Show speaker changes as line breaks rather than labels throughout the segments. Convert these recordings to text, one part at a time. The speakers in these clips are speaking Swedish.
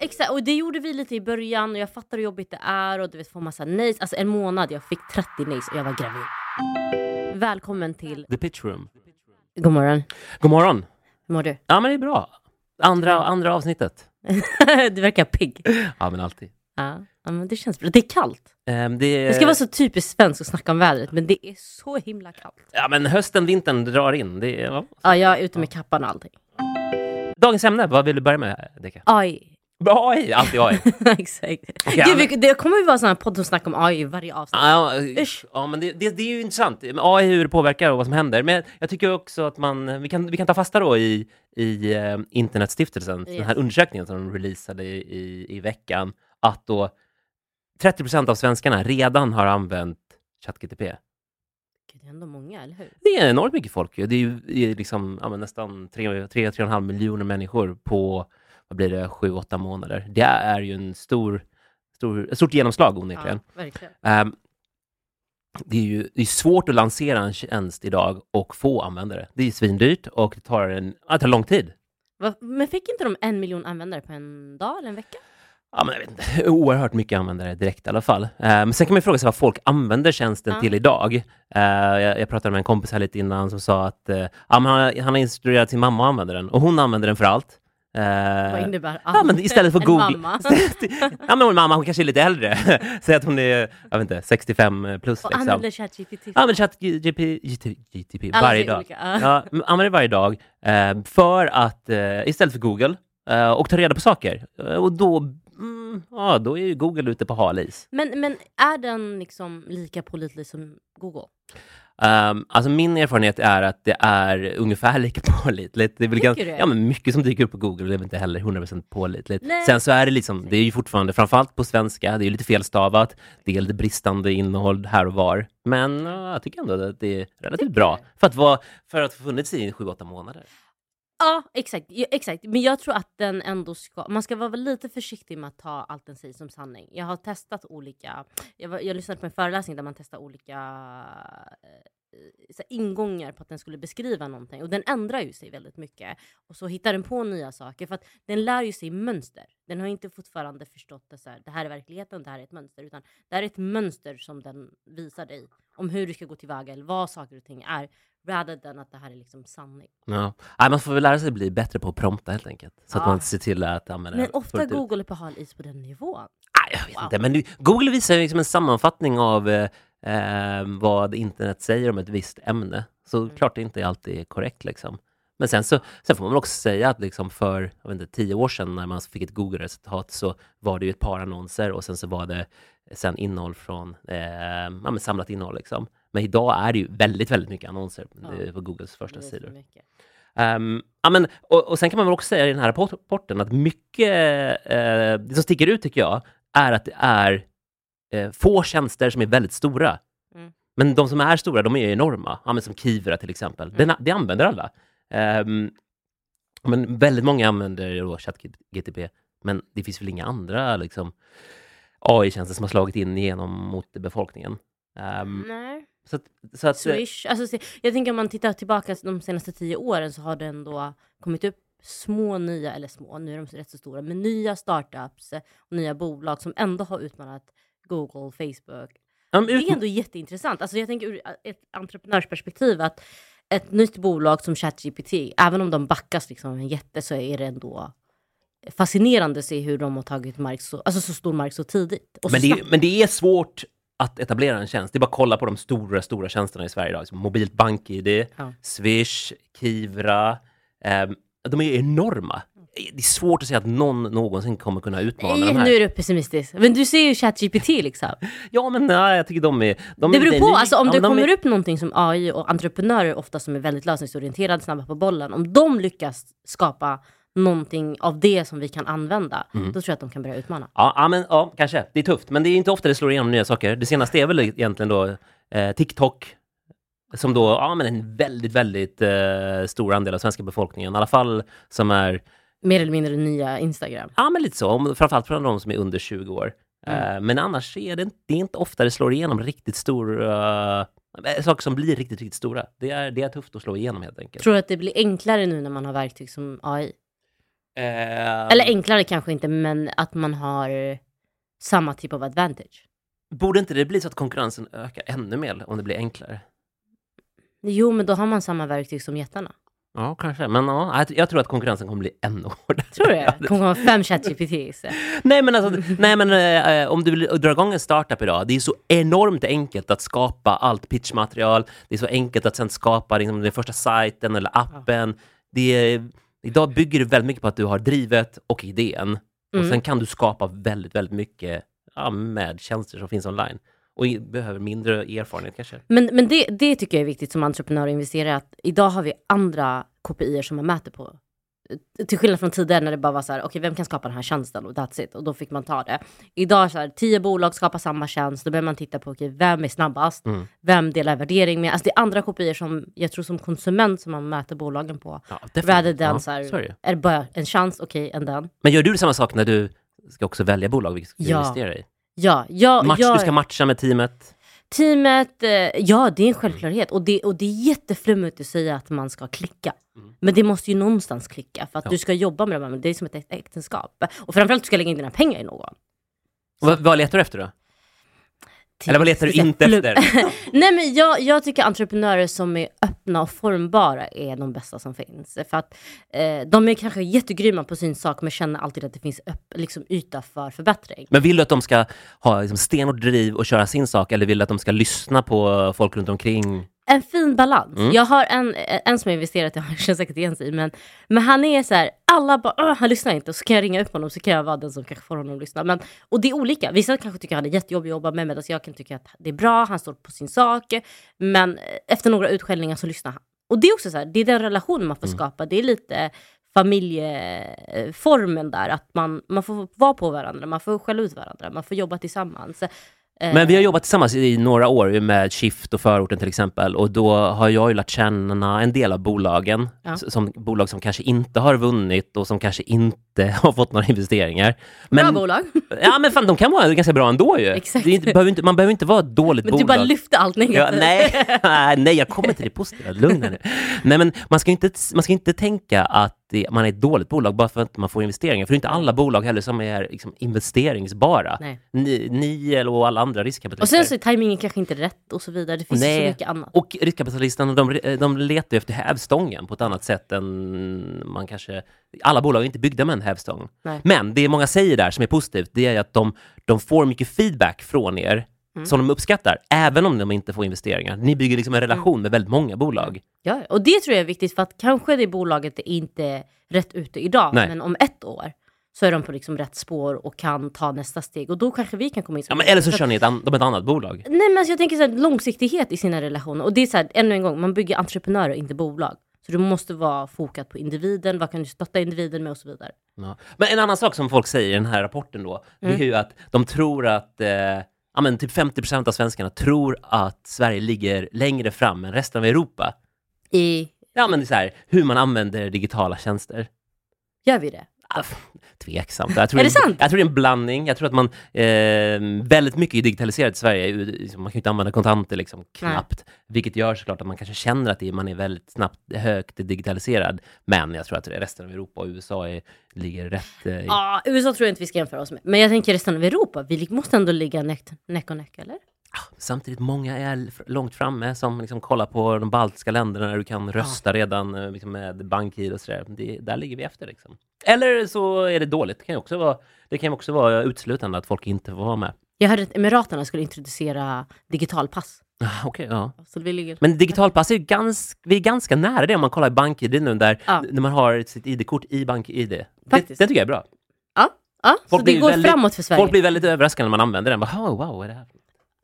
exakt. Och det gjorde vi lite i början och jag fattar hur jobbigt det är och du vet få massa nejs. Alltså en månad, jag fick 30 nejs och jag var gravid. Välkommen till...
The Pitch Room.
God morgon.
God morgon!
Hur mår du?
Ja, men det är bra. Andra, andra avsnittet.
du verkar pigg.
Ja, men alltid.
Ja, ja, men det känns bra. Det är kallt.
Ehm, det,
Det ska vara så typiskt svenskt att snacka om vädret, men det är så himla kallt.
Ja, men hösten, vintern drar in. Det är, ja.
Ja, jag är ute med kappan och allting.
Dagens ämne, vad vill du börja med, Deka?
AI.
AI, alltid AI.
Exakt.
Okej,
Gud, vi, det kommer ju vara här podd som snackar om AI i varje avsnitt.
Ja, ja men det, det, det är ju intressant. AI, hur det påverkar och vad som händer. Men jag tycker också att man, vi kan, vi kan ta fasta då i, i eh, Internetstiftelsen, den här
Yes.
undersökningen som de releasade i, i, i veckan, att då 30% av svenskarna redan har använt ChatGTP.
Gud, det är ändå många, eller hur?
Det är enormt mycket folk. Det är ju det är liksom, ja, nästan 3-3,5 miljoner människor på vad blir det, 7-8 månader. Det är ju en stor, stor, ett stort genomslag onekligen.
Ja, verkligen.
Ehm, det är ju det är svårt att lansera en tjänst idag och få användare. Det är svindyrt och det tar, en, det tar lång tid.
Va, men fick inte de en miljon användare på en dag eller en vecka?
Ja, men jag vet inte, oerhört mycket användare direkt i alla fall. Ehm, Men sen kan man fråga sig vad folk använder tjänsten
Ja.
till idag. Eh, jag, jag pratade med en kompis här lite innan som sa att eh, han, han har instruerat sin mamma att använda den och hon använder den för allt. Eh,
Vad innebär
Ja, men istället för
en
Google.
mamma?
ja, men hon mamma, hon kanske är lite äldre. Säg att hon är, jag vet inte, 65 plus
Och
liksom.
använder ChatGPT?
GTP
Alla
varje dag.
olika, ja.
Ja, men använder varje dag eh, för att, eh, istället för Google, eh, och ta reda på saker. Eh, och då, mm, ja, då är ju Google ute på hal is.
Men, men är den liksom lika pålitlig som Google?
Um, alltså min erfarenhet är att det är ungefär lika pålitligt. Det är väl ganska, ja, men mycket som dyker upp på Google det är väl inte heller 100% pålitligt.
Nej.
Sen så är det liksom, det är ju fortfarande, framförallt på svenska, det är lite felstavat, det är lite bristande innehåll här och var. Men ja, jag tycker ändå att det är relativt bra för att, vara, för att ha funnits i 7-8 månader.
Ja, exakt, ja, exakt. Men jag tror att den ändå ska... Man ska vara lite försiktig med att ta allt den säger som sanning. Jag har testat olika... Jag, var, jag lyssnade på en föreläsning där man testar olika eh, så ingångar på att den skulle beskriva någonting. Och den ändrar ju sig väldigt mycket. Och så hittar den på nya saker. För att den lär ju sig mönster. Den har inte fortfarande förstått det, så här, det här är verkligheten, det här är ett mönster. Utan det här är ett mönster som den visar dig. Om hur du ska gå tillväga eller vad saker och ting är. Rather than att det här är liksom sanning.
Ja. Nej, man får väl lära sig bli bättre på att prompta helt enkelt. Så att
Ja.
man ser till att använda
Men ofta. Google är på hal is på den nivån.
Nej, jag vet inte, men nu, Google visar ju liksom en sammanfattning av eh, eh, vad internet säger om ett visst ämne. Så
Mm.
klart det inte alltid är korrekt. Liksom. Men sen, så, sen får man också säga att liksom för jag vet inte, tio år sedan när man fick ett Google-resultat så var det ju ett par annonser och sen så var det sen innehåll från eh, ja, samlat innehåll. Liksom. Men idag är det ju väldigt, väldigt mycket annonser
Ja.
eh, på Googles första sidor. Um, ja, men, och, och sen kan man väl också säga i den här rapporten att mycket, eh, det som sticker ut tycker jag, är att det är eh, få tjänster som är väldigt stora.
Mm.
Men de som är stora, de är enorma. Ja, som Kivra till exempel. Den, det använder alla. Ehm, men väldigt många använder ChatGTP, men det finns väl inga andra liksom, AI-tjänster som har slagit in igenom mot befolkningen. Ehm,
Nej.
så att, så att,
Swish. Alltså, jag tänker om man tittar tillbaka de senaste tio åren så har det ändå kommit upp små nya, eller små, nu är de rätt så stora, men nya startups eh, och nya bolag som ändå har utmanat Google, Facebook.
men
Det är ändå jätteintressant. Alltså jag tänker ur ett entreprenörsperspektiv att ett nytt bolag som ChatGPT, även om de backas liksom en jätte så är det ändå fascinerande att se hur de har tagit mark så, alltså så stor mark så tidigt. Och
Men
så
det,
snabbt.
men det är svårt att etablera en tjänst. Det är bara att kolla på de stora, stora tjänsterna i Sverige idag. Som mobilt bank-id,
Ja.
Swish, Kivra. ehm, de är enorma. Det är svårt att säga att någon någonsin kommer kunna utmana
Nej,
de här.
nu är du pessimistisk. Men du ser ju ChatGPT liksom.
Ja, men nej, jag tycker de är... De
Det
är
beror
lite
på, alltså, om
ja,
det kommer
är,
upp någonting som AI och entreprenörer ofta som är väldigt lösningsorienterade, snabba på bollen. Om de lyckas skapa någonting av det som vi kan använda,
Mm.
då tror jag att de kan börja utmana.
Ja, ja, men, ja, kanske. Det är tufft. Men det är inte ofta det slår igenom nya saker. Det senaste är väl egentligen då eh, TikTok. Som då, ja men en väldigt, väldigt eh, stor andel av svenska befolkningen. I alla fall som är
Mer eller mindre nya Instagram.
Ja, men lite så. Om- Framförallt för de som är under 20 år.
Mm.
Eh, men annars är det, inte- det är inte ofta det slår igenom riktigt stora... eh, saker som blir riktigt, riktigt stora. Det är, det är tufft att slå igenom helt enkelt.
Tror du att det blir enklare nu när man har verktyg som AI?
Eh,
Eller enklare kanske inte, men att man har samma typ av advantage.
Borde inte det bli så att konkurrensen ökar ännu mer om det blir enklare?
Jo, men då har man samma verktyg som jättarna.
Ja, kanske. Men ja, jag- tror att konkurrensen kommer bli ännu hårdare.
Tror du
Ja,
det? kommer vara fem ChatGPTs.
Nej men, alltså, nej, men eh, om du vill dra igång en startup idag, det är så enormt enkelt att skapa allt pitchmaterial. Det är så enkelt att sen skapa liksom, den första sajten eller appen. Det är, idag bygger det väldigt mycket på att du har drivet och idén. Och
Mm.
sen kan du skapa väldigt, väldigt mycket ja, med tjänster som finns online. Och behöver mindre erfarenhet kanske.
Men, men det, det tycker jag är viktigt som entreprenör och investerare, att idag har vi andra KPI som man mäter på. Till skillnad från tidigare när det bara var så här, okej vem kan skapa den här tjänsten och that's it, och då fick man ta det. Idag så här, tio bolag skapar samma tjänst, då börjar man titta på, okej vem är snabbast?
Mm.
Vem delar värdering med? Alltså det är andra KPI som jag tror som konsument som man mäter bolagen på.
Ja,
Rather than
ja,
så här,
så är det.
bara en chans, okej, en den.
Men gör du samma sak när du ska också välja bolag vilket ska du
Ja.
investera i?
Ja, ja,
Match,
ja.
Du ska matcha med teamet.
Teamet, eh, ja det är en självklarhet. Och det, och det är jätteflummigt att säga att man ska klicka. Men det måste ju någonstans klicka för att
Ja.
du ska jobba med det. Det är som ett äktenskap. Och framförallt du ska lägga in dina pengar i någon.
Vad, vad letar du efter då? Eller vad letar du
Typ,
inte efter?
Nej men jag, jag tycker entreprenörer som är öppna och formbara är de bästa som finns. För att eh, de är kanske jättegrymma på sin sak men känner alltid att det finns upp, liksom, yta för förbättring.
Men vill du att de ska ha liksom, stenhårt driv och köra sin sak eller vill du att de ska lyssna på folk runt omkring?
En fin balans.
Mm.
Jag har en, en som har investerat i, han känner säkert igen sig, men, men han är så här, alla bara "Åh, han lyssnar inte, och så kan jag ringa upp honom så kan jag vara den som kanske får honom att lyssna. Men, och det är olika, vissa kanske tycker han är jättejobbig att jobba med, medan jag kan tycka att det är bra, han står på sin sak. Men eh, efter några utskällningar så lyssnar han. Och det är också så här, det är den relationen man får
Mm.
skapa, det är lite familjeformen där, att man, man får vara på varandra, man får skälla ut varandra, man får jobba tillsammans.
Men vi har jobbat tillsammans i några år med Shift och förorten till exempel och då har jag ju lärt känna en del av bolagen,
Ja.
som bolag som kanske inte har vunnit och som kanske inte har fått några investeringar.
Bra
Men,
bolag.
ja men fan, de kan vara ganska bra ändå ju.
Exakt.
Inte, behöver inte, man behöver inte vara ett dåligt
Men
bolag.
du bara lyfter allt
Ja,
negativt.
nej, nej, jag kommer till det positiva. Lugn här nu. Nej, men man ska inte, man ska inte tänka att det, man är ett dåligt bolag bara för att man får investeringar. För det är inte alla bolag heller som är liksom, investeringsbara.
Nej.
Ni, ni och alla andra
Och
riskkapitalister.
sen så är tajmingen kanske inte rätt och så vidare. Det finns
Nej.
så mycket annat.
Och riskkapitalisterna, de, de letar efter hävstången på ett annat sätt än man kanske... Alla bolag är inte byggda med en hävstång.
Nej.
Men det många säger där som är positivt, det är att de, de får mycket feedback från er
Mm.
som de uppskattar, även om de inte får investeringar. Ni bygger liksom en relation
Mm.
med väldigt många bolag.
Ja, och det tror jag är viktigt för att kanske det bolaget är inte rätt ute idag,
Nej.
men om ett år så är de på liksom rätt spår och kan ta nästa steg och då kanske vi kan komma in
Ja, men eller så kör ni ett, an, de ett annat bolag.
Nej men alltså jag tänker så här, långsiktighet i sina relationer och det är så här, ännu en gång, man bygger entreprenörer inte bolag. Så du måste vara fokat på individen, vad kan du stötta individen med och så vidare.
Ja. Men en annan sak som folk säger i den här rapporten då, det
Mm.
är ju att de tror att eh, ja, men typ 50% av svenskarna tror att Sverige ligger längre fram än resten av Europa.
I,
Ja, men det är så här, hur man använder digitala tjänster.
gör vi det?
Ah, Tveksamt. Jag tror
Är det sant?
Jag tror det är en blandning. Jag tror att man, eh, väldigt mycket är digitaliserat i Sverige. Liksom, Man kan ju inte använda kontanter liksom, knappt. Vilket gör såklart att man kanske känner att man är väldigt snabbt, högt digitaliserad. Men jag tror att resten av Europa och USA är, ligger rätt. Eh, i-
Ja, USA tror jag inte vi ska jämföra oss med. Men jag tänker resten av Europa, vi måste ändå ligga näck, näck och näck, eller?
Samtidigt, många är långt framme som liksom kollar på de baltiska länderna där du kan rösta redan eh, liksom med BankID och sådär. Det, där ligger vi efter liksom. Eller så är det dåligt. Det kan ju också vara, det kan också vara utslutande att folk inte får vara med.
Jag hörde att Emiraterna skulle introducera digitalpass.
Ah, Okej, ja.
Så vi ligger...
Men digitalpass är ju ganska, vi är ganska nära det om man kollar i BankID nu där,
Ja.
när man har sitt ID-kort i BankID. Det, det tycker jag är bra.
Ja, ja så det går
väldigt-
framåt för Sverige.
Folk blir väldigt överraskade när man använder den. Bara, oh, wow, är det här?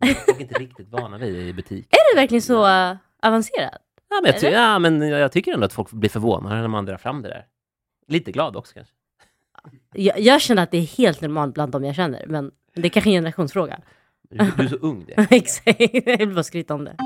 Folk är inte riktigt vana vid i butik.
Är det verkligen så uh, avancerat?
Ja men, jag, ty-
Är det?
ja, men jag tycker ändå att folk blir förvånade när man drar fram det där. Lite glad också kanske.
Jag, jag känner att det är helt normalt bland de jag känner, men det är kanske en generationsfråga.
Du, du är så ung det.
Exakt, jag vill bara skryta om det.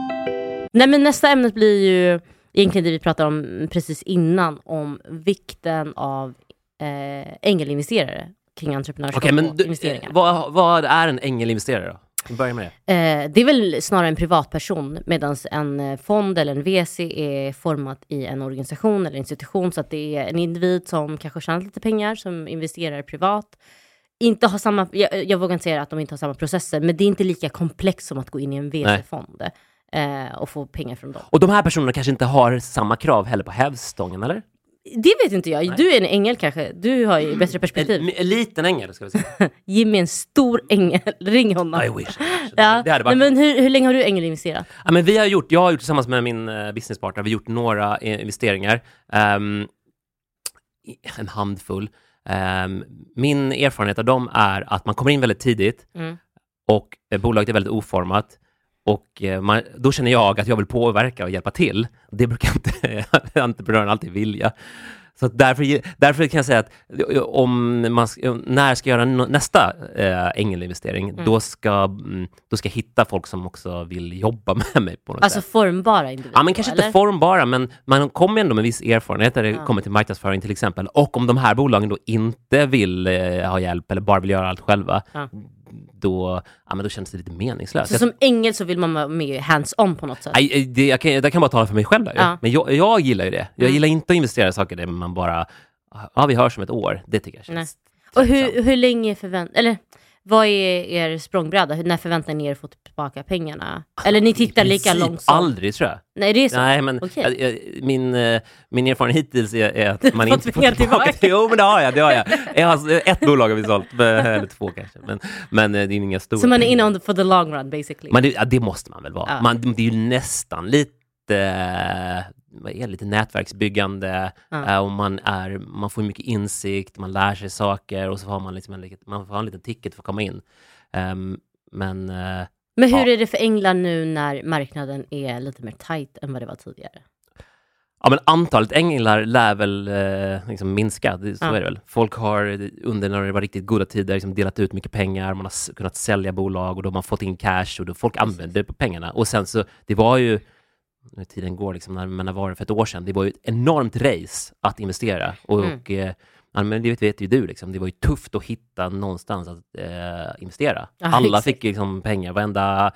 Nej men nästa ämnet blir ju egentligen det vi pratade om precis innan, om vikten av eh, ängelinvesterare kring entreprenörskap
Okej, men
och
du,
investeringar.
eh, vad, vad är en ängelinvesterare då? Börja med det.
Eh, det är väl snarare en privatperson medan en eh, fond eller en VC är format i en organisation eller institution så att det är en individ som kanske tjänar lite pengar som investerar privat. Inte har samma, jag, jag vågar inte säga att de inte har samma processer men det är inte lika komplext som att gå in i en VC-fond eh, och få pengar från dem.
Och de här personerna kanske inte har samma krav heller på hävstången, eller?
Det vet inte jag. Du är en ängel kanske. Du har ju bättre perspektiv.
En, en liten ängel, ska vi säga.
Jimmy är en stor ängel. Ring honom.
I wish.
Ja.
Det hade varit...
Nej, men hur, hur länge har du ängelinvesterat?
Ja, men vi har gjort, jag har gjort tillsammans med min uh, businesspartner, vi har gjort några eh, investeringar. Um, en handfull. Um, min erfarenhet av dem är att man kommer in väldigt tidigt
Mm.
och eh, bolaget är väldigt oformat. Och eh, man, då känner jag att jag vill påverka och hjälpa till. Det brukar inte entreprenören alltid vilja. Så därför, därför kan jag säga att om man, ska- när jag ska göra nästa eh, ängelinvestering, då, ska, mm, då ska jag hitta folk som också vill jobba med mig på något
Alltså
sätt.
formbara individer?
Ja, men kanske
eller?
inte formbara, men man kommer ändå med viss erfarenhet när det
Ja.
kommer till marknadsföring till exempel. Och om de här bolagen då inte vill eh, ha hjälp eller bara vill göra allt själva,
Ja.
Då, ja, men då känns det lite meningslöst.
Så som ängel så vill man vara med hands-on på något sätt?
Nej, eh, det, jag, kan, jag kan bara tala för mig själv där.
Ja.
Men jag, jag gillar ju det. Jag
Mm.
gillar inte att investera i saker där man bara, ja vi hörs om ett år. Det tycker jag känns
Och
tröttsamt.
hur, hur länge förvänt... Eller vad är er språngbräda? När förväntar ni er få tillbaka pengarna? Eller ni tittar lika långsamt?
Aldrig tror jag.
Nej, det är så?
Nej, men
Okej.
jag, jag, min, eh, min erfarenhet hittills är, är att man inte får tillbaka.
tillbaka.
Jo, men det har jag. Det har jag. Har, ett bolag har vi sålt, men- eller två kanske. Men, men eh, det är inga stora
Så man är inne on the, for the long run basically?
Men det, ja, det måste man väl vara.
Ja.
Man, det är ju nästan lite, eh, vad är det, lite nätverksbyggande eh, och man, är, man får mycket insikt, man lär sig saker och så har man, liksom en, man får en liten ticket för att komma in. Ehm, men eh,
Men hur
Ja.
är det för änglar nu när marknaden är lite mer tight än vad det var tidigare?
Ja, men antalet änglar lär väl eh, liksom minska, det, så
Ja.
är det väl. Folk har under när det var riktigt goda tider liksom delat ut mycket pengar, man har kunnat sälja bolag och då har man fått in cash och då folk använder pengarna. Och sen så, det var ju, när tiden går liksom, när, men när var det för ett år sedan, det var ju ett enormt race att investera. Och,
Mm.
och eh, ja, men det vet, vet ju du, liksom. det var ju tufft att hitta någonstans att eh, investera.
Ja,
Alla
exakt.
fick liksom pengar, varenda,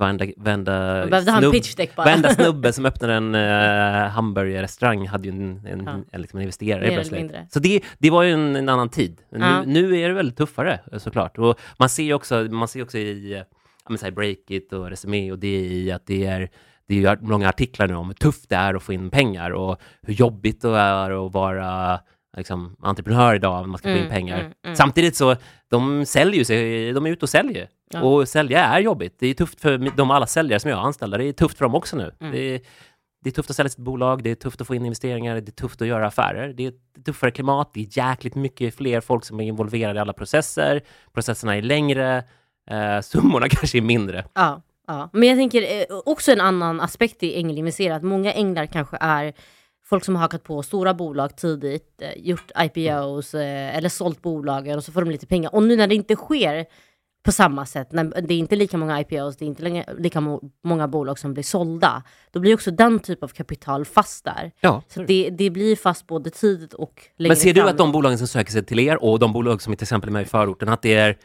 varenda,
en
snubb-. Varenda snubbe som öppnade en uh, hamburgerrestaurang hade ju en, en,
Ja.
en, liksom en investerare
Mer
plötsligt. Så det, det var ju en, en annan tid. Nu,
Ja.
nu är det väldigt tuffare eh, såklart. Och man ser ju också, man ser också i eh, ja, men så här Breakit och Resumé och DI att det är det är ju många artiklar nu om hur tufft det är att få in pengar och hur jobbigt det är att vara liksom, entreprenör idag, man ska få in
Mm,
pengar.
mm, mm.
Samtidigt så, de säljer ju sig, de är ute och säljer.
Ja.
Och sälja är jobbigt. Det är tufft för de alla säljare som jag har anställda, det är tufft för dem också nu.
Mm.
Det, är, det är tufft att sälja sitt bolag, det är tufft att få in investeringar, det är tufft att göra affärer. Det är ett tuffare klimat, det är jäkligt mycket fler folk som är involverade i alla processer. Processerna är längre, eh, summorna kanske är mindre.
Ja, ja. Men jag tänker eh, också en annan aspekt i ängelinvestera, att många änglar kanske är folk som har hakat på stora bolag tidigt, eh, gjort IPOs eh, eller sålt bolagen och så får de lite pengar. Och nu när det inte sker på samma sätt, när det är inte lika många IPOs, det är inte lika många bolag som blir sålda, då blir också den typ av kapital fast där.
Ja.
Så det, det blir fast både tidigt och längre
Men ser du
fram.
att de bolagen som söker sig till er och de bolag som till exempel är med i förorten, att, det är,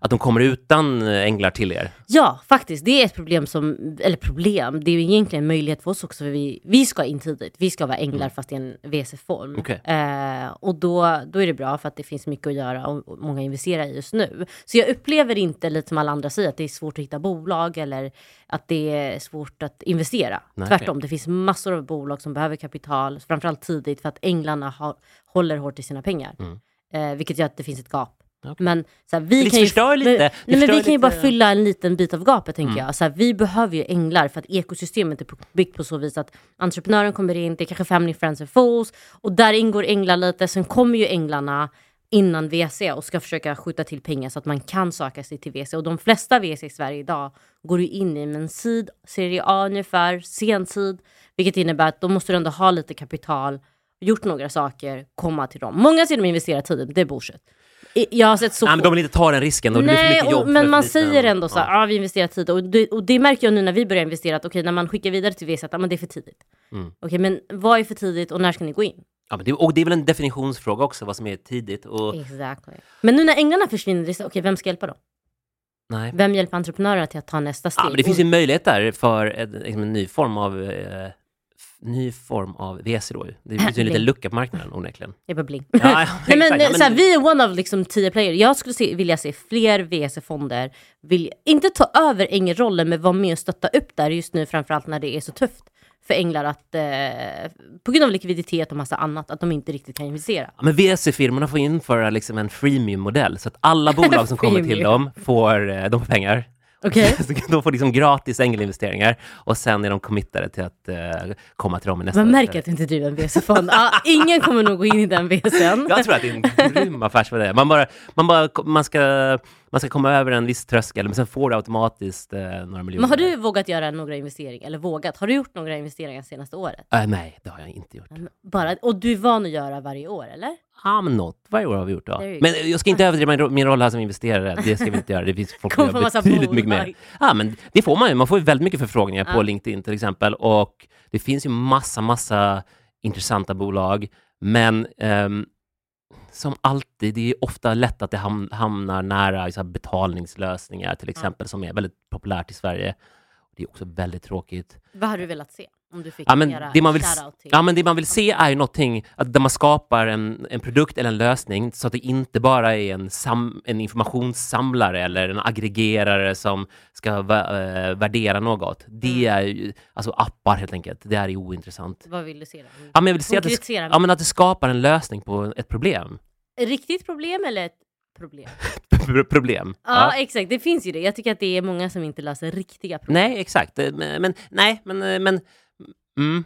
att de kommer utan änglar till er?
Ja, faktiskt. Det är ett problem som, eller problem, det är ju egentligen en möjlighet för oss också. För vi, vi ska in tidigt, vi ska vara änglar fast i en VC-form.
Mm. Okej.
Eh, och då, då är det bra för att det finns mycket att göra och och många investerar i just nu. Så jag upplever inte lite som alla andra säger att det är svårt att hitta bolag eller att det är svårt att investera.
Nej,
Tvärtom, det finns massor av bolag som behöver kapital, framförallt tidigt för att änglarna har, håller hårt i sina pengar.
Mm.
Eh, vilket gör att det finns ett gap. Men så här, vi kan ju,
lite.
Nej, men vi bara fylla en liten bit av gapet tänker
Mm.
jag. Så här, vi behöver ju änglar för att ekosystemet är byggt på så vis att entreprenören kommer in, det är kanske family, friends and fools och där ingår änglar lite. Sen kommer ju änglarna innan VC och ska försöka skjuta till pengar så att man kan söka sig till VC. Och de flesta VC i Sverige idag går ju in i en seed, serie A ungefär, sen seed, vilket innebär att då måste du ändå ha lite kapital, gjort några saker, komma till dem. Många säger de investerar tidigt, det är bullshit. Jag har sett så
Nej, men de vill inte ta den risken. Det blir för
Nej,
mycket jobb
och,
för
men
för
man säger ändå så
Ja.
här, ah, vi investerar tid. Och det, och det märker jag nu när vi börjar investera, att okej, när man skickar vidare till att ah, men det är för tidigt.
Mm.
Okej, men vad är för tidigt och när ska ni gå in?
Ja, men det, och det är väl en definitionsfråga också, vad som är tidigt. Och,
Exactly. Men nu när änglarna försvinner, okej, vem ska hjälpa dem?
Nej.
Vem hjälper entreprenörerna till att ta nästa steg?
Ja, men det finns ju möjlighet där för en, liksom en ny form av eh, ny form av VC då. Det finns ju en liten lucka på marknaden onekligen.
Det är bara bling.
Ja, ja,
Nej, men.
Ja, men-
så här, vi är one of liksom tio player. Jag skulle se, vilja se fler VC-fonder, vill, inte ta över Ängel-rollen, men vara med och stötta upp där just nu, framförallt när det är så tufft för Änglar att, eh, på grund av likviditet och massa annat, att de inte riktigt kan investera.
Ja, men VC-firmorna får införa liksom en freemium-modell så att alla bolag som kommer till dem får, eh, de får pengar.
Okej?
Så de får liksom gratis ängelinvesteringar och sen är de committade till att eh, komma till dem i nästa...
Man märker att du inte driver en VC-fond. Ah, ingen kommer nog gå in i den VCn.
Jag tror att det är en grym affärsmodell. Man, bara, man, bara, man, ska, man ska komma över en viss tröskel, men sen får du automatiskt eh, några miljoner.
Men har du vågat göra några investeringar, eller vågat? Har du gjort några investeringar senaste året?
Äh, nej, det har jag inte gjort.
Bara, och du är van att göra varje år, eller?
Men något varje år har vi gjort. Ja.
You
Men jag ska inte överdriva min, ro- min roll här som investerare. Det ska vi inte göra. Det finns folk som gör betydligt mycket mer. Ja, men det får man ju. Man får ju väldigt mycket förfrågningar på. LinkedIn till exempel. Och det finns ju massa, massa intressanta bolag. Men ehm, som alltid, det är ofta lätt att det ham- hamnar nära så betalningslösningar till exempel, som är väldigt populärt i Sverige. Det är också väldigt tråkigt.
Vad hade du velat se? Om du fick
Ja, men det man vill
till.
Ja, men det man vill se är ju någonting, att där man skapar en, en produkt eller en lösning så att det inte bara är en, sam, en informationssamlare eller en aggregerare som ska vä- eh, värdera något. Det
Mm.
är ju, alltså appar helt enkelt, det är ju ointressant.
Vad vill du se då?
Ja, men jag vill se att det, ja, men att det skapar en lösning på ett problem.
Ett riktigt problem eller ett problem?
problem.
Ja, exakt. Det finns ju det. Jag tycker att det är många som inte löser riktiga problem.
Nej, exakt. Men, men nej, men, eh, men mm,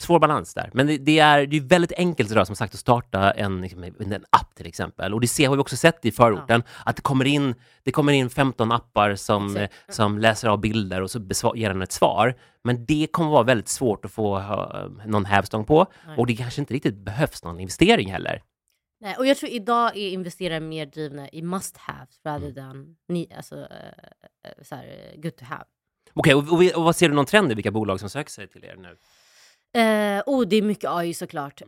svår balans där. Men det, det är det är väldigt enkelt idag som sagt att starta en, liksom, en app till exempel. Och det ser, har vi också sett i förorten, att det kommer in, det kommer in 15 appar som,
Exakt.
som läser av bilder och så besvar, ger den ett svar. Men det kommer vara väldigt svårt att få ha, någon hävstång på.
Nej.
Och det kanske inte riktigt behövs någon investering heller.
Nej, och jag tror idag är investerare mer drivna i must have rather
Mm.
than ni, alltså, eh, så här, good to have.
Okej, och, och, vi- och vad ser du någon trend i vilka bolag som söker sig till er nu?
Eh, oh, det är mycket AI såklart. Eh,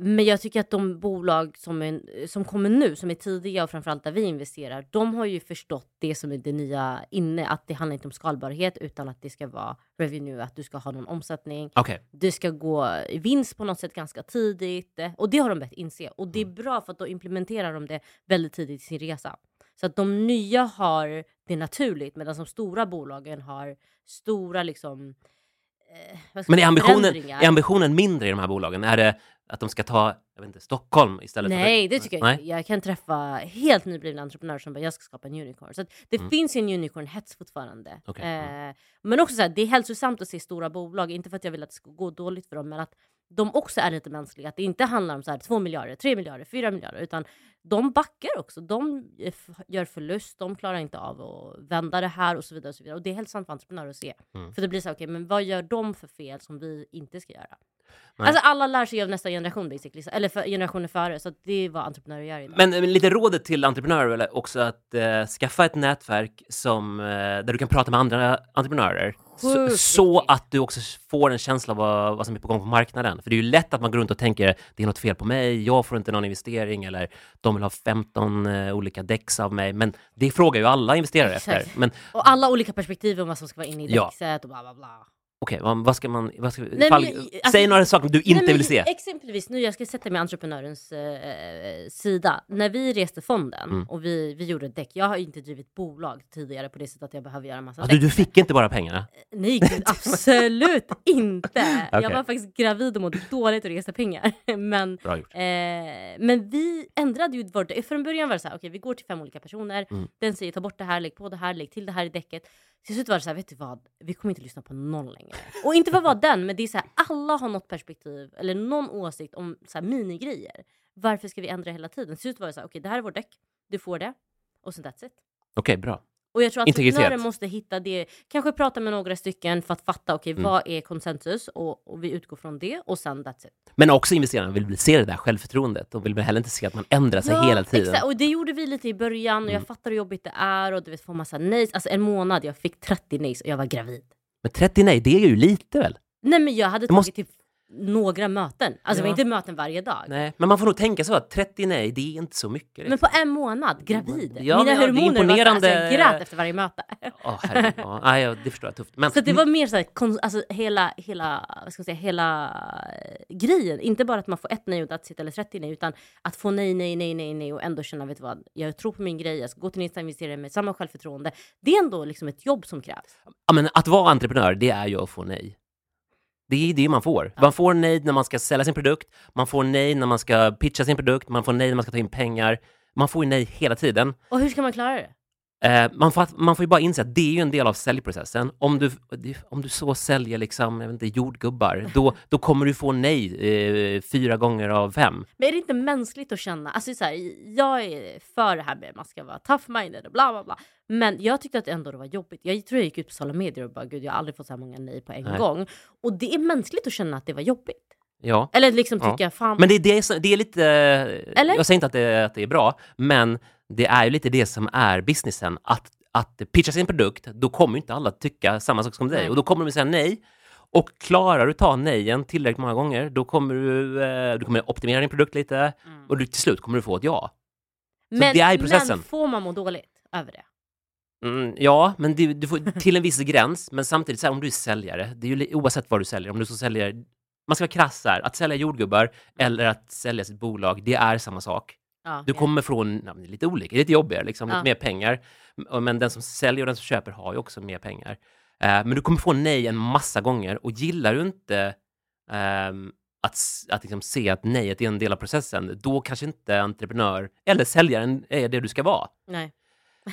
men jag tycker att de bolag som, är, som kommer nu, som är tidiga och framförallt där vi investerar, de har ju förstått det som är det nya inne, att det handlar inte om skalbarhet utan att det ska vara revenue, att du ska ha någon omsättning,
Okej,
det ska gå i vinst på något sätt ganska tidigt. Och det har de börjat inse. Och det är bra för att då implementerar de det väldigt tidigt i sin resa. Så att de nya har det naturligt medan de stora bolagen har stora liksom... Eh,
Men är ambitionen, är ambitionen mindre i de här bolagen? Är det att de ska ta jag vet inte, Stockholm istället
Nej,
för...
det tycker jag inte. Jag kan träffa helt nyblivna entreprenörer som bara jag ska skapa en unicorn. Så det
Mm.
finns ju en unicorn-hets fortfarande.
Mm.
Eh, men också så här, det är hälsosamt att se stora bolag, inte för att jag vill att det ska gå dåligt för dem, men att de också är lite mänskliga. Att det inte handlar om så här 2 miljarder, 3 miljarder, 4 miljarder, utan de backar också. De gör förlust, de klarar inte av att vända det här och så vidare. Och, så vidare. och det är hälsosamt för entreprenörer att se.
Mm.
För det blir så okej, men vad gör de för fel som vi inte ska göra?
Nej.
Alltså alla lär sig av nästa generation basically, eller för generationer före, så det är vad entreprenörer gör idag.
Men, men lite rådet till entreprenörer är också att eh, skaffa ett nätverk som, eh, där du kan prata med andra entreprenörer. Så, så att du också får en känsla av vad, vad som är på gång på marknaden. För det är ju lätt att man går runt och tänker det är något fel på mig, jag får inte någon investering eller de vill ha 15 eh, olika däcks av mig. Men det frågar ju alla investerare
Exakt.
efter. Men
Och alla olika perspektiv om vad som ska vara inne i
Ja.
däckset och bla bla bla.
Okej, vad, vad ska man... Vad ska,
men
fall,
jag-
säg
alltså-
några saker du inte
Nej, men
vill se.
Exempelvis nu, jag ska sätta mig i entreprenörens eh, sida. När vi reste fonden
Mm.
och vi, vi gjorde däck. Jag har inte drivit bolag tidigare på det sättet att jag behöver göra massa
Ja,
däck.
du, fick inte bara pengarna.
Nej gud, absolut inte. Jag
Okej.
var faktiskt gravid och mådde dåligt och reste pengar. Men,
Bra gjort.
eh, men vi ändrade ju vårt. Från början var det så här, okej vi går till fem olika personer.
Mm.
Den säger ta bort det här, lägg på det här, lägg till det här i däcket. Till slut var det så här, vet du vad? Vi kommer inte lyssna på någon längre. Och inte för att vara den, men det är så här, alla har något perspektiv eller någon åsikt om så här, minigrejer. Varför ska vi ändra hela tiden? Till slut var det så här, okej det här är vårt däck, du får det. Och sen that's it.
Okej, bra.
Och jag tror att
Integritet.
entreprenörer måste hitta det, kanske prata med några stycken för att fatta, okej
Mm.
vad är konsensus? Och, och vi utgår från det och sen that's it.
Men också investerarna vill se det där självförtroendet. De vill heller inte se att man ändrar sig hela tiden.
Exakt. Och det gjorde vi lite i början och jag
Mm.
fattar hur jobbigt det är och du vet få massa nej. Alltså en månad, jag fick 30 nej och jag var gravid.
Men 30 nej, det är ju lite väl?
Nej men jag hade
Det måste-
tagit typ några möten. Alltså det
Ja.
var inte möten varje dag.
Nej, men man får nog tänka så att 30 nej, det är inte så mycket.
Men på en månad, gravid.
Ja,
Mina
ja, det är
hormoner var så, alltså, jag grät efter varje möte.
Åh, herregud. Ja, nej, ja, det förstår jag tufft. Men,
Så det var mer så här, kon- alltså hela, hela, vad ska man säga, hela eh, grejen. Inte bara att man får ett nej och that's it, eller 30 nej, utan att få nej, nej, nej, nej, nej och ändå känna, vet du vad, jag tror på min grej, jag ska gå till nästa investerare med samma självförtroende. Det är ändå liksom ett jobb som krävs.
ja, men att vara entreprenör, det är ju att få nej. Det är det man får. Man får nej när man ska sälja sin produkt, man får nej när man ska pitcha sin produkt, man får nej när man ska ta in pengar. Man får ju nej hela tiden.
Och hur ska man klara det?
Eh, man, får, man får ju bara inse att det är ju en del av säljprocessen. Om du, om du så säljer liksom, jag vet inte, jordgubbar, då, då kommer du få nej eh, fyra gånger av fem.
Men är det inte mänskligt att känna, alltså så här, jag är för det här med att man ska vara tough-minded och bla bla bla. Men jag tyckte att ändå det var jobbigt. Jag tror jag gick ut på sociala medier och bara gud jag har aldrig fått så här många nej på en
Nej.
gång. Och det är mänskligt att känna att det var jobbigt.
Ja.
Eller liksom
Ja.
tycka fan.
Men det, är det, som- det är lite...
Eller?
Jag säger inte att det, att det är bra, men det är ju lite det som är businessen. Att, att pitcha sin produkt, då kommer inte alla tycka samma sak som dig.
Nej.
Och då kommer de säga nej. Och klarar du ta nejen tillräckligt många gånger, då kommer du, eh, du kommer optimera din produkt lite
Mm.
och du, till slut kommer du få ett ja. Så
men,
det är processen.
men får man må dåligt över det?
Mm, ja, men du, du får till en viss gräns. Men samtidigt, så här, om du är säljare, det är ju oavsett vad du säljer, om du så säljer, man ska vara krass här, att sälja jordgubbar eller att sälja sitt bolag, det är samma sak.
Ja,
Du kommer från ja, det är lite olika, lite jobbigare, liksom,
Ja.
lite mer pengar. Men den som säljer och den som köper har ju också mer pengar. Eh, men du kommer få nej en massa gånger och gillar du inte ehm, att, att liksom se att nejet är en del av processen, då kanske inte entreprenör eller säljaren är det du ska vara.
Nej,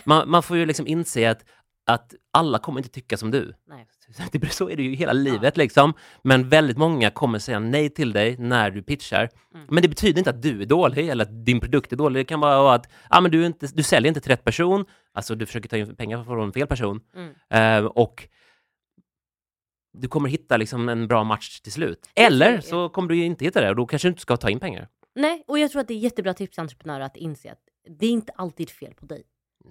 Man, man får ju liksom inse att, att alla kommer inte tycka som du.
nej.
Så är det ju hela livet liksom. Men väldigt många kommer säga nej till dig när du pitchar.
Mm.
Men det betyder inte att du är dålig eller att din produkt är dålig. Det kan bara vara att ah, men du, inte, du säljer inte till rätt person, alltså du försöker ta in pengar från fel person.
Mm.
Eh, och du kommer hitta liksom en bra match till slut. Eller så kommer du inte hitta det och då kanske du inte ska ta in pengar.
nej, och jag tror att det är jättebra tips till entreprenörer att inse att det är inte alltid fel på dig.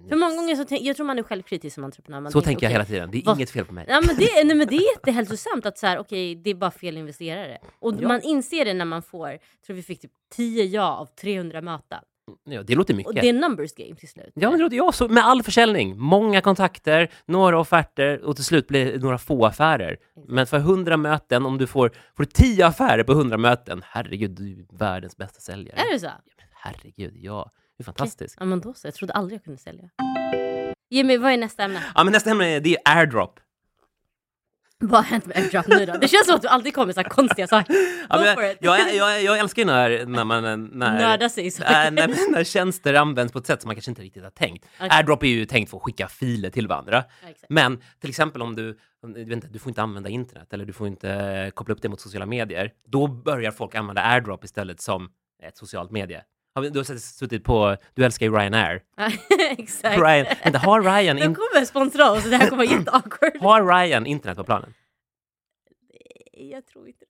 För många gånger så tänk, jag tror man är självkritisk som entreprenör. Man
Så
tänker,
jag
okej,
hela tiden. Det är
vad-
inget fel på mig.
Ja, men det, nej, men det är jättehälsosamt att så här, okej, det är bara fel investerare. Och
Ja.
man inser det när man får, tror vi fick typ 10 ja av 300 möten.
Ja, det låter
Och
mycket.
det är numbers game till slut.
Ja, men det låter, ja, så med all försäljning, många kontakter, några offerter och till slut blir det några få affärer. Men för 100 möten, om du får, får du 10 affärer på 100 möten, herregud, du är världens bästa säljare.
Är det så?
Herregud, ja. Det är fantastiskt.
Ja men då så, jag trodde aldrig jag kunde sälja. Jimmy, vad är nästa ämne?
Ja, men nästa ämne är- det är airdrop.
Vad har hänt med airdrop nu då? Det känns som att du alltid kommer med så här konstiga saker.
Ja,
Go
men
for
jag,
it.
jag, jag, jag älskar ju när, när man... När,
Nörda sig i
Äh,
saker.
när, när tjänster används på ett sätt som man kanske inte riktigt har tänkt.
Okej.
Airdrop är ju tänkt för att skicka filer till varandra.
Ja.
Men till exempel om du, du, vet inte, du får inte använda internet eller du får inte eh, koppla upp det mot sociala medier. Då börjar folk använda airdrop istället som ett socialt medie. Du har suttit på, du älskar ju Ryanair.
exakt.
Ryan, vänta, har Ryan,
De
in,
kommer sponsra oss det här kommer vara jätteawkward.
har Ryan internet på planen?
Jag tror inte.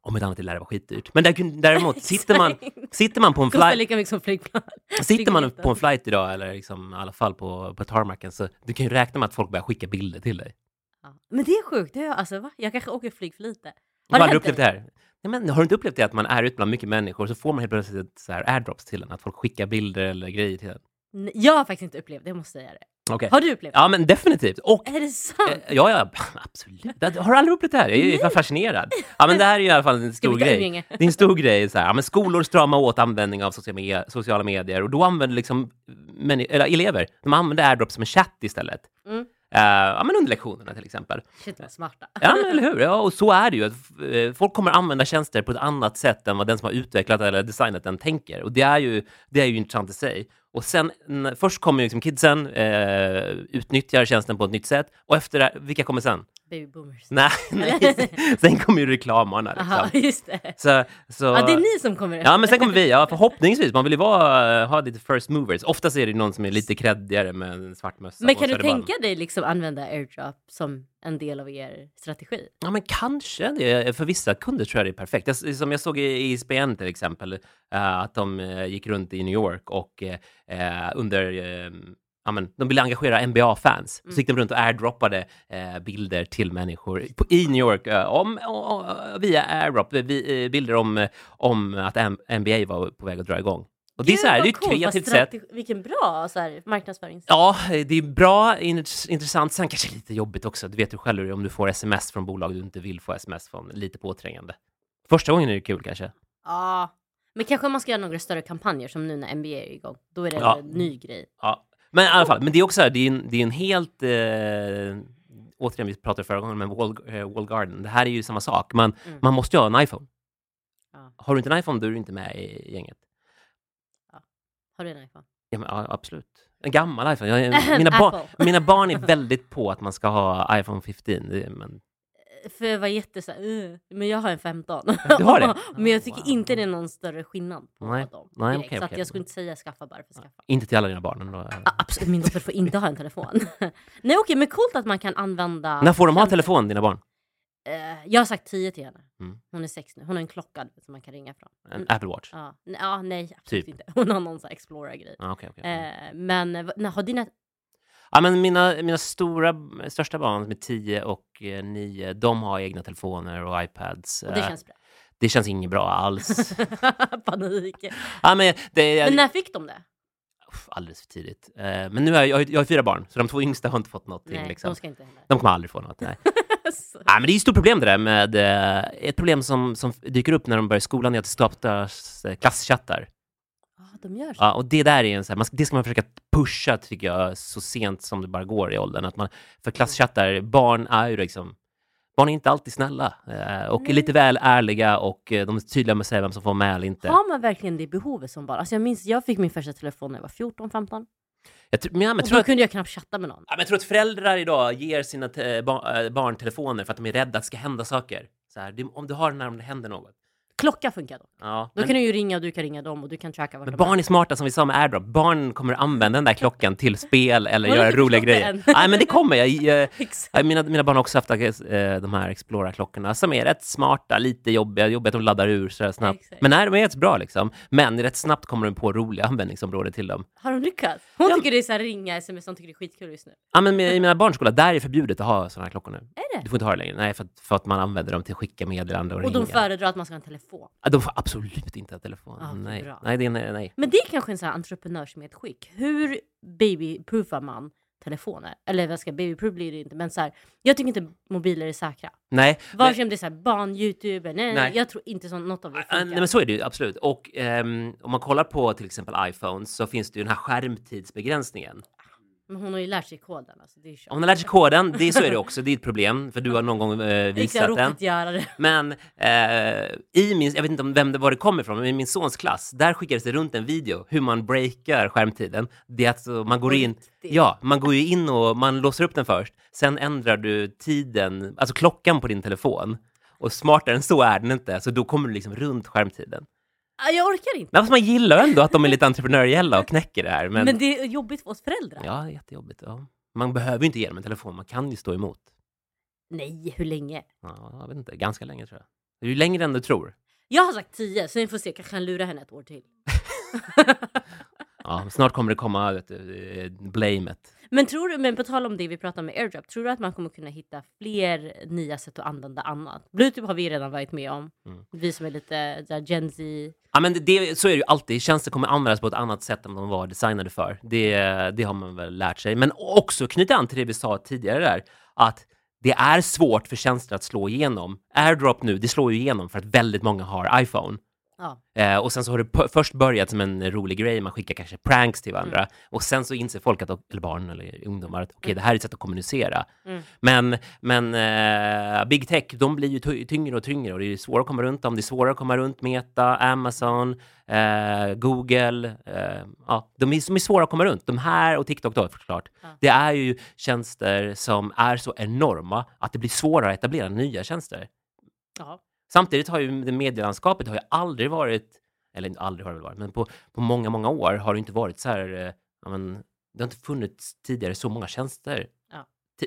Om inte annat lär det vara skitdyrt. Men där, däremot, sitter man, sitter man på en flight,
lika mycket som flygplan.
sitter man på en flight idag, eller liksom, i alla fall på, på tarmacken, så du kan ju räkna med att folk börjar skicka bilder till dig.
Ja. Men det är sjukt. Det är, alltså, va? Jag kanske åker flyg för lite.
Har
det
du upplevt det här? Nej, men, har du inte upplevt det att man är ute bland mycket människor så får man helt plötsligt så här airdrops till en? Att folk skickar bilder eller grejer till en?
Nej, Jag har faktiskt inte upplevt det, jag måste säga det.
Okej.
Har du upplevt det?
Ja, men definitivt. Och
Är det sant?
eh, ja, ja, absolut. Det- Har du aldrig upplevt det här? Jag är ju fascinerad. Ja, men det här är ju i alla fall en stor grej.
umgänge?
Det är en stor grej. Så här. Ja, men skolor stramar åt användning av sociala, me- sociala medier och då använder liksom männi- eller elever, de använder airdrop som en chatt istället.
Mm.
Eh, ja, men under lektionerna till exempel.
Shit vad smarta.
Ja, men eller hur? Ja, och så är det ju. Att, eh, folk kommer använda tjänster på ett annat sätt än vad den som har utvecklat eller designat den tänker. Och det är ju, det är ju intressant i sig. Och sen, först kommer ju liksom kidsen, eh, utnyttjar tjänsten på ett nytt sätt. Och efter det, vilka kommer sen?
Baby boomers.
Nej, nej. sen kommer ju reklamarna.
Aha,
Liksom.
just det.
Så, så,
Ja, det är ni som kommer
Ja, men sen kommer vi. Ja, förhoppningsvis. Man vill ju vara, ha lite first movers. Oftast är det någon som är lite kreddigare med en svart mössa
Men kan du tänka dig liksom använda airdrop som en del av er strategi?
Ja, men kanske. Det, för vissa kunder tror jag det är perfekt. Jag, som jag såg i ISBN till exempel, eh, att de eh, gick runt i New York och eh, under eh, ja, men, de ville engagera NBA-fans.
Mm.
Så gick de runt och airdroppade eh, bilder till människor på, i New York eh, om, o- o- via airdrop, vi, eh, bilder om, om att M- NBA var på väg att dra igång. Och det är,
Gud,
så här, det är ett kreativt sätt.
Vilken bra så här, marknadsförings...
Ja, det är bra, int- intressant, sen kanske lite jobbigt också. Du vet ju själv om du får sms från bolag du inte vill få sms från. Lite påträngande. Första gången är det kul kanske.
Ja. Men kanske man ska göra några större kampanjer som nu när NBA är igång. Då är det
Ja.
en ny grej.
Ja. Men i alla fall, men det är också så här, det är en, det är en helt... Eh, återigen, vi pratade förra gången med Wall, eh, Wall Garden. Det här är ju samma sak. Man,
Mm.
man måste ju ha en iPhone.
Ja.
Har du inte en iPhone, då är du inte med i gänget.
Har du en iPhone?
Ja, men, ja, absolut. En gammal iPhone. Jag, mina, ba,
Apple.
mina barn är väldigt på att man ska ha iPhone 15. Det, men,
För jag var jätte så här, "Ugh." men jag har en 15.
Du har det?
men jag tycker
Wow.
inte det är någon större skillnad på
Nej.
dem.
Nej,
direkt.
okej,
så
okej.
jag skulle inte säga skaffa bara för skaffa.
inte till alla dina barn.
Ja, absolut, min dotter får inte ha en telefon. Nej okej, men coolt att man kan använda...
När får de ha telefon, dina barn?
Eh, jag har sagt 10 till henne.
Mm.
Hon är sex nu. Hon har en klocka som man kan ringa från.
En
Mm.
Apple Watch?
Ja, ja nej absolut
Typ.
inte. Hon har någon sån här Explorer-grej.
Ja, okej, okej.
Eh, men eh, när, har dina...
Ja, men mina, mina stora, största barn, som är 10 och 9, de har egna telefoner och iPads.
Och det
Eh,
känns bra.
det känns inget bra alls.
Panik.
ja, men det,
Men när fick de det?
Alldeles för tidigt. Eh, men nu har jag, jag, har- fyra barn, så de två yngsta har inte fått någonting.
Nej,
liksom.
de ska inte heller.
De kommer aldrig få något. Nej. Nej, men det är ett stort problem det där med... Eh, ett problem som, som dyker upp när de börjar skolan är att det startas eh, klasschattar.
De gör så.
Ja, och det där är en så här, man, det ska man försöka pusha, tycker jag, så sent som det bara går i åldern. Att man, för klasschattar, barn är ju liksom... Barn är inte alltid snälla eh, och är lite väl ärliga och eh, de är tydliga med att säga vem som får med eller inte.
Har man verkligen det behovet som barn? Alltså jag minns, jag fick min första telefon när jag var 14, 15.
Jag, men, ja, men,
Och då
att,
kunde jag knappt chatta med någon.
ja, men jag tror att föräldrar idag ger sina te- ba, äh, barn telefoner för att de är rädda att det ska hända saker. Så här, om du har den när det händer något.
Klocka funkar då.
Ja,
Då
men,
kan du ju ringa och du kan ringa dem och du kan tracka vart
men
de
barn är smarta som vi sa med AirDrop. Barn kommer använda den där klockan till spel eller göra roliga grejer. Nej, men det kommer. Jag, jag, Mina, mina barn har också haft eh, de här Explora-klockorna som är rätt smarta, lite jobbiga, jobbiga att de laddar ur så här snabbt.
Exakt.
Men nej, de är rätt bra liksom. Men rätt snabbt kommer de på roliga användningsområden till dem.
Har de lyckats? Hon
Ja.
tycker det är så här ringa sms, hon tycker det är skitkul just nu.
Ja, men i mina barns skola, där är det förbjudet att ha sådana här klockor nu.
Är det?
Du får inte ha det längre. Nej, för för att man använder dem till att skicka meddelanden och,
Och de
ringa.
föredrar att man ska ha en telefon.
Ja, de får absolut inte ha telefon.
Vad
nej.
bra.
nej, det är nej. nej.
Men det är kanske en sån här entreprenörsmedskick. Hur babyproofar man telefoner? Eller vad ska babyproof blir det inte, men så här, jag tycker inte mobiler är säkra.
nej.
Vare sig om det är så här barn-youtuber, nej,
Nej.
jag tror inte så, något av det
Ah,
funkar.
Nej, men så är det ju absolut. Och ehm, om man kollar på till exempel iPhones så finns det ju den här skärmtidsbegränsningen.
Men hon har ju lärt sig koden. Alltså, det är
Om man har lärt sig koden, det, så är det också. Det är ett problem, för du har någon gång eh, visat den.
råkat göra det.
Men eh, i min, jag vet inte om vem det var det kommer ifrån, men i min sons klass, där skickades det runt en video hur man breakar skärmtiden. Det är alltså, man går in,
riktigt?
ja, man går ju in och man låser upp den först. Sen ändrar du tiden, alltså klockan på din telefon. Och smartare än så är den inte, så då kommer du liksom runt skärmtiden.
Jag orkar inte.
Men man gillar ju ändå att de är lite entreprenöriella och knäcker det här. Men,
Men, det är jobbigt för oss föräldrar.
ja, jättejobbigt. Ja. Man behöver ju inte ge dem en telefon, man kan ju stå emot.
Nej, hur länge?
Ja, jag vet inte, ganska länge tror jag. Det är ju längre än du tror.
Jag har sagt tio, så vi får se. Kanske kan lura henne ett år till.
Ja, snart kommer det komma vet du, eh, blamet.
Men tror du, men på tal om det vi pratade om med airdrop, tror du att man kommer kunna hitta fler nya sätt att använda annat? Bluetooth har vi redan varit med om.
Mm.
Vi som är lite där, Gen Z.
Ja, men det, det, så är det ju alltid. Tjänster kommer användas på ett annat sätt än de var designade för. Det, det har man väl lärt sig. Men också knyta an till det vi sa tidigare där, att det är svårt för tjänster att slå igenom. AirDrop nu, det slår ju igenom för att väldigt många har iPhone.
Ja.
Eh, och sen så har det först börjat som en rolig grej, man skickar kanske pranks till varandra. Och sen så inser folk, att, eller barn eller ungdomar, att okej, det här är ett sätt att kommunicera.
Mm.
Men, men eh, big tech, de blir ju ty- tyngre och tyngre och det är svårare att komma runt dem. Det är svårare att komma runt Meta, Amazon, eh, Google. Eh, ja, de, är, de är svåra att komma runt. De här och TikTok då såklart.
Ja.
Det är ju tjänster som är så enorma att det blir svårare att etablera nya tjänster.
Ja.
Samtidigt har ju det medielandskapet har ju aldrig varit, eller inte aldrig har det varit, men på, på många, många år har det inte varit så här, eh, ja, men, det har inte funnits tidigare så många tjänster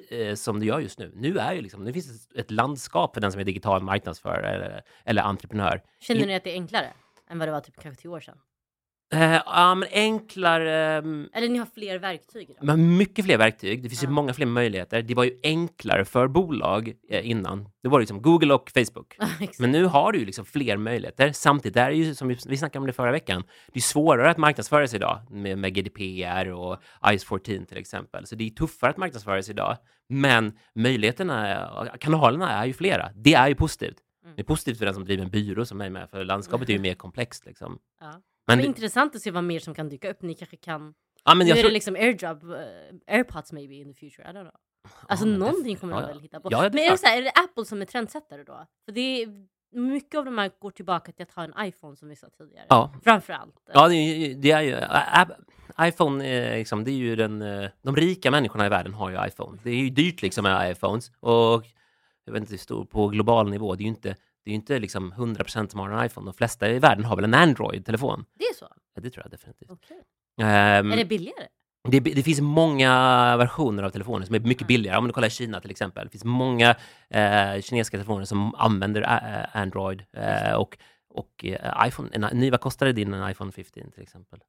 eh, som det gör just nu. Nu är ju liksom, nu finns det ett landskap för den som är digital marknadsförare eller, eller entreprenör.
Känner ni att det är enklare än vad det var typ kanske tio år sedan?
Eh, ja, men enklare... ehm,
Eller ni har fler verktyg idag?
Men mycket fler verktyg. Det finns ju
Ja.
många fler möjligheter. Det var ju enklare för bolag eh, innan. Det var liksom Google och Facebook.
Exakt.
Men nu har du ju liksom fler möjligheter. Samtidigt är det ju, som vi, vi snackade om det förra veckan, det är svårare att marknadsföra sig idag med, med GDPR och ICE 14 till exempel. Så det är tuffare att marknadsföra sig idag. Men möjligheterna, kanalerna är ju flera. Det är ju positivt.
Mm.
Det är positivt för den som driver en byrå som är med, för landskapet är ju mer komplext. Liksom.
Ja.
Men,
Men intressant att se vad mer som kan dyka upp. Ni kanske kan...
ja, men
nu
jag
är
tror,
det liksom airdrop, uh, airpods maybe in the future, I don't know. Alltså
det-
någonting kommer
ja,
de
ja.
väl hitta på.
Ja, ja, det är
men är det, så här, är det Apple som är trendsättare då? För det är, mycket av de här går tillbaka till att ha en iPhone som vi sa tidigare.
ja,
Framförallt.
Ja, det är, det är ju... IPhone, är liksom, det är ju den... eh, De rika människorna i världen har ju iPhone. Det är ju dyrt liksom med iPhones. Och jag vet inte hur stor, på global nivå, det är ju inte, det är ju inte liksom 100% som har en iPhone. De flesta i världen har väl en Android-telefon.
Det är så?
Ja, det tror jag definitivt.
Okej.
Ehm,
Är det billigare?
det, det finns många versioner av telefoner som är mycket
Mm.
billigare. Om du kollar i Kina till exempel. Det finns många eh, kinesiska telefoner som använder ä- Android. Eh, och och eh, iPhone, en, ny, vad kostade din iPhone 15 till exempel?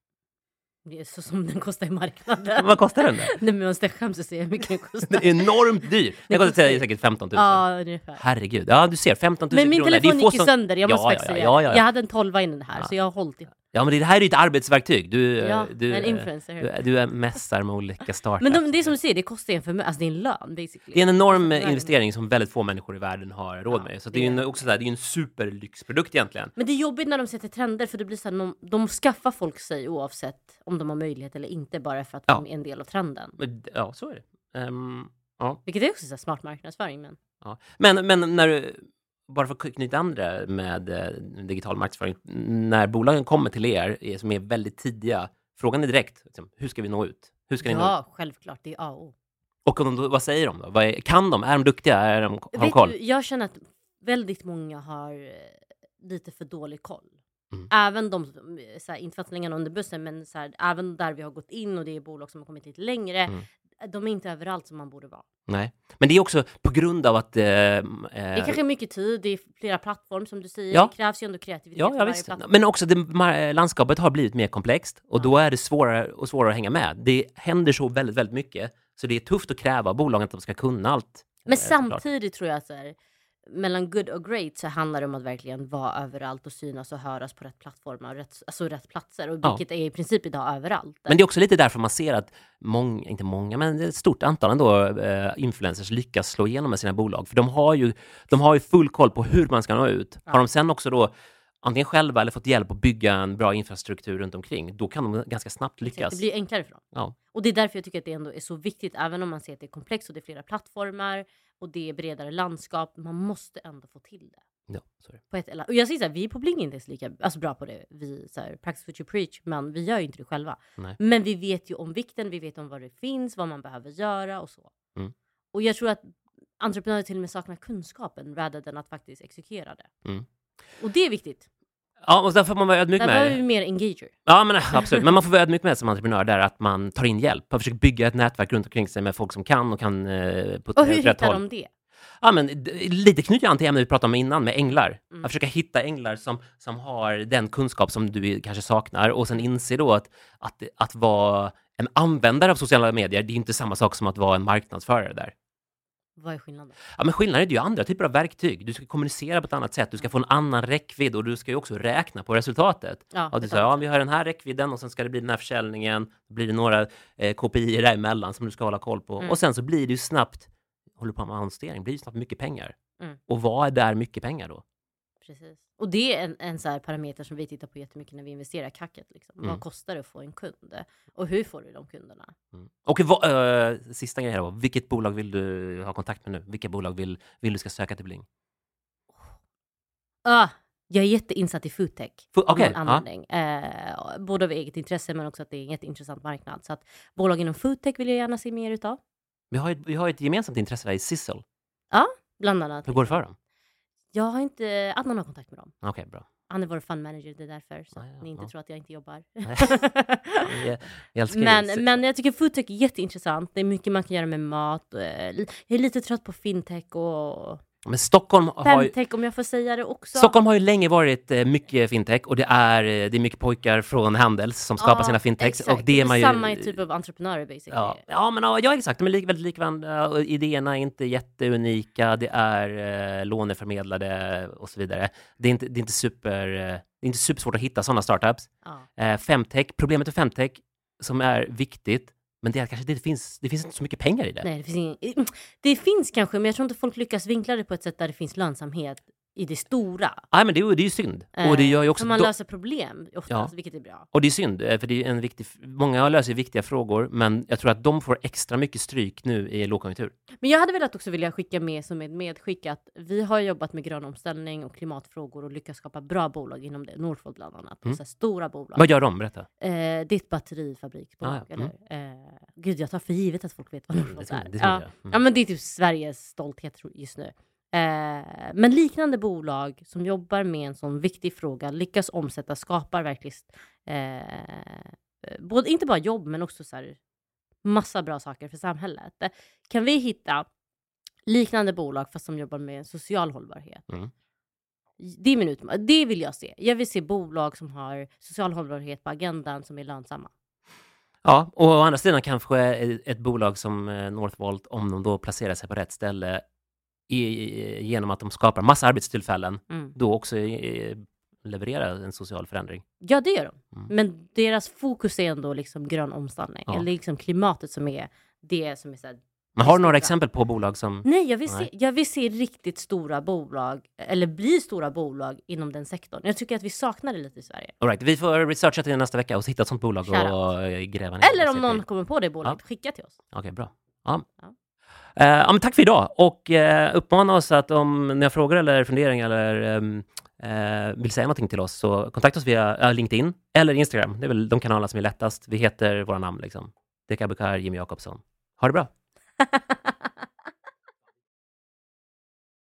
Det så som den kostar i marknaden.
vad kostar den då?
Nej men måste skäms att se hur mycket den kostar.
Den är enormt dyr. Den kostar säkert 15 000.
Ja, ungefär.
Herregud. Ja, du ser. 15 000
Men min
kronor. Det
telefon gick ju
som-
sönder, jag måste
Ja, ja,
säga.
ja, ja, ja.
Jag hade en 12 innan här,
Ja.
så jag har hållit i
Ja, men det här är ju ett arbetsverktyg. Du, eh,
Ja,
du,
en
eh,
influencer.
du, du är mässar med olika startups.
Men de, det är som du säger, det kostar en förmögenhet, alltså det är en lön basically.
Det är en enorm eh,
Verkligen.
investering som väldigt få människor i världen har råd
Ja,
med. Så
det
det är ju också så här, det är en superlyxprodukt egentligen.
Men det är jobbigt när de sätter trender för det blir så här, de, de skaffar folk sig oavsett om de har möjlighet eller inte bara för att
Ja.
de är en del av trenden.
Men, Ja, så är det. Ehm, ja,
Vilket är också så smart marknadsföring. Men...
ja. Men, men när du, bara för att knyta an det med eh, digital marknadsföring, när bolagen kommer till er eh, som är väldigt tidiga, frågan är direkt, liksom, hur ska vi nå ut? Hur ska ni nå ut?
Ja, självklart, det är A och O.
Och om de, vad säger de då? Är, kan de? Är de duktiga? Är de, har de koll?
du, jag känner att väldigt många har eh, lite för dålig koll.
Mm.
Även de, så här, inte för att slänga någon under bussen, men så här, även där vi har gått in och det är bolag som har kommit lite längre,
Mm.
de är inte överallt som man borde vara.
Nej. Men det är också på grund av att... Eh, eh,
Det är kanske mycket tid, det är flera plattformar som du säger,
Ja.
det krävs ju ändå kreativitet
Ja, ja visst.
plattform.
Men också det, mar- landskapet har blivit mer komplext och
Ja.
då är det svårare och svårare att hänga med. Det händer så väldigt, väldigt mycket. Så det är tufft att kräva bolagen att de ska kunna allt.
Men
eh,
samtidigt tror jag så här, mellan good och great så handlar det om att verkligen vara överallt och synas och höras på rätt plattformar, och rätt, alltså rätt platser. Och
Ja.
vilket är i princip idag överallt.
Men det är också lite därför man ser att många, inte många, men ett stort antal ändå, eh, influencers lyckas slå igenom med sina bolag. För de har ju, de har ju full koll på hur man ska nå ut.
Ja.
Har de sen också då antingen själva eller fått hjälp att bygga en bra infrastruktur runt omkring, då kan de ganska snabbt lyckas.
Det blir enklare för dem.
Ja.
Och det är därför jag tycker att det ändå är så viktigt, även om man ser att det är komplext och det är flera plattformar och det är bredare landskap, man måste ändå få till det.
Ja, det.
På ett, eller, och jag säger så här, vi på Bling är inte ens lika alltså bra på det, vi så här, practice what you preach, men vi gör ju inte det själva.
Nej.
Men vi vet ju om vikten, vi vet om vad det finns, vad man behöver göra och så.
Mm.
Och jag tror att entreprenörer till och med saknar kunskapen rather than att faktiskt exekvera det.
Mm.
Och det är viktigt.
Ja, och där får man vara ödmjuk
Där
med
behöver vi mer engager.
Ja, men absolut. Men man får vara ödmjuk med som entreprenör där att man tar in hjälp. Man försöker bygga ett nätverk runt omkring sig med folk som kan och kan eh, på
Och hur hittar
håll.
de det?
Ja, men lite knyter an till ämnet vi pratade om innan med änglar.
Mm.
Att försöka hitta änglar som, som har den kunskap som du kanske saknar och sen inse då att, att, att vara en användare av sociala medier, det är inte samma sak som att vara en marknadsförare där.
Vad är skillnaden?
Ja, men skillnaden är ju andra typer av verktyg. Du ska kommunicera på ett annat sätt, du ska få en annan räckvidd och du ska ju också räkna på resultatet.
Ja,
du säger, ja, vi har den här räckvidden och sen ska det bli den här försäljningen. Då blir det några eh, KPI däremellan som du ska hålla koll på.
Mm.
Och sen så blir det ju snabbt, håller på med annonsering, blir det snabbt mycket pengar.
Mm.
Och vad är där mycket pengar då?
Precis. Och det är en, en så här parameter som vi tittar på jättemycket när vi investerar i kacket. Liksom.
Mm.
Vad kostar det att få en kund? Och hur får du de kunderna?
Mm. Och vad, eh, sista grejen då, vilket bolag vill du ha kontakt med nu? Vilka bolag vill, vill du ska söka till Bling?
Ah, jag är jätteinsatt i foodtech.
Ja.
anledning. Eh, både av eget intresse men också att det är en jätteintressant marknad. Så att bolag inom foodtech vill jag gärna se mer utav.
Vi har, ju- vi har ett gemensamt intresse där i Sissel.
Bland annat.
Hur går det för dem?
Jag har inte Adnan har kontakt med dem.
Okej, bra.
Han är vår fund manager, det är därför. Så
Ah,
att
ja,
ni inte
ja.
tror att jag inte jobbar.
Jag, jag älskar
men, men jag tycker foodtech är jätteintressant. Det är mycket man kan göra med mat. Eh, Jag är lite trött på fintech och
Men Stockholm har, ju,
Femtech om jag får säga det också.
Stockholm har ju länge varit eh, mycket fintech och det är, eh, det är mycket pojkar från Handels som skapar
Ja,
sina fintechs.
Exakt.
Och det är man ju,
samma typ av entreprenörer basically.
Ja, ja, men, ja, ja exakt. De är lik, väldigt likvärdiga och idéerna är inte jätteunika. Det är eh, låneförmedlade och så vidare. Det är inte, det är inte, super, eh, det är inte supersvårt att hitta sådana startups.
Ja.
Eh, femtech, problemet med femtech som är viktigt, men det är kanske det finns, det finns inte så mycket pengar i det.
Nej, det finns ingen... Det finns kanske, men jag tror inte folk lyckas vinkla det på ett sätt där det finns lönsamhet i det stora.
Nej, men det, är- det är ju synd. och det gör ju
Eh,
också
för man löser problem oftast, vilket är bra.
Och det är synd, eh, för det är en viktig, många löser viktiga frågor, men jag tror att de får extra mycket stryk nu i lågkonjunktur.
Men jag hade velat också vilja skicka med som ett medskick att vi har jobbat med grön omställning och klimatfrågor och lyckats skapa bra bolag inom det. Northvolt bland annat.
Mm.
Så här stora bolag.
Vad gör de? Berätta.
Eh, det är ett batterifabriksbolag.
Ah, ja.
eller? Eh, gud, jag tar för givet att folk vet vad Northvolt
tror-
är.
det tror
ja.
Mm.
ja, men det är typ Sveriges stolthet just nu. Eh, men liknande bolag som jobbar med en sån viktig fråga lyckas omsätta, skapar verkligen eh, både, inte bara jobb men också så här, massa bra saker för samhället. Kan vi hitta liknande bolag fast som jobbar med social hållbarhet?
Mm.
Det är min utmaning. Det vill jag se. Jag vill se bolag som har social hållbarhet på agendan som är lönsamma.
Ja, och å andra sidan kanske ett bolag som eh, Northvolt, om de då placerar sig på rätt ställe i, genom att de skapar massa arbetstillfällen,
Mm.
då också eh, levererar en social förändring.
Ja, det gör de.
Mm.
Men deras fokus är ändå liksom grön omställning.
Ja.
Eller liksom klimatet som är det som är så här,
Men har du några exempel på bolag som...
Nej, jag vill. Se, jag vill se riktigt stora bolag, eller bli stora bolag inom den sektorn. Jag tycker att vi saknar det lite i Sverige.
All right, vi får researcha till nästa vecka och hitta ett sånt bolag
Shout
och eh, gräva ner
Eller om någon kommer på det bolaget, skicka till oss.
Okej, bra. Ja.
Ja.
Eh, ja, men tack för idag och uh, uppmana oss att om ni har frågor eller funderingar eller ehm, eh, vill säga någonting till oss så kontakta oss via LinkedIn eller Instagram. Det är väl de kanalerna som är lättast. Vi heter våra namn liksom. Dekabukar, Jimmy Jakobsson. Ha det bra!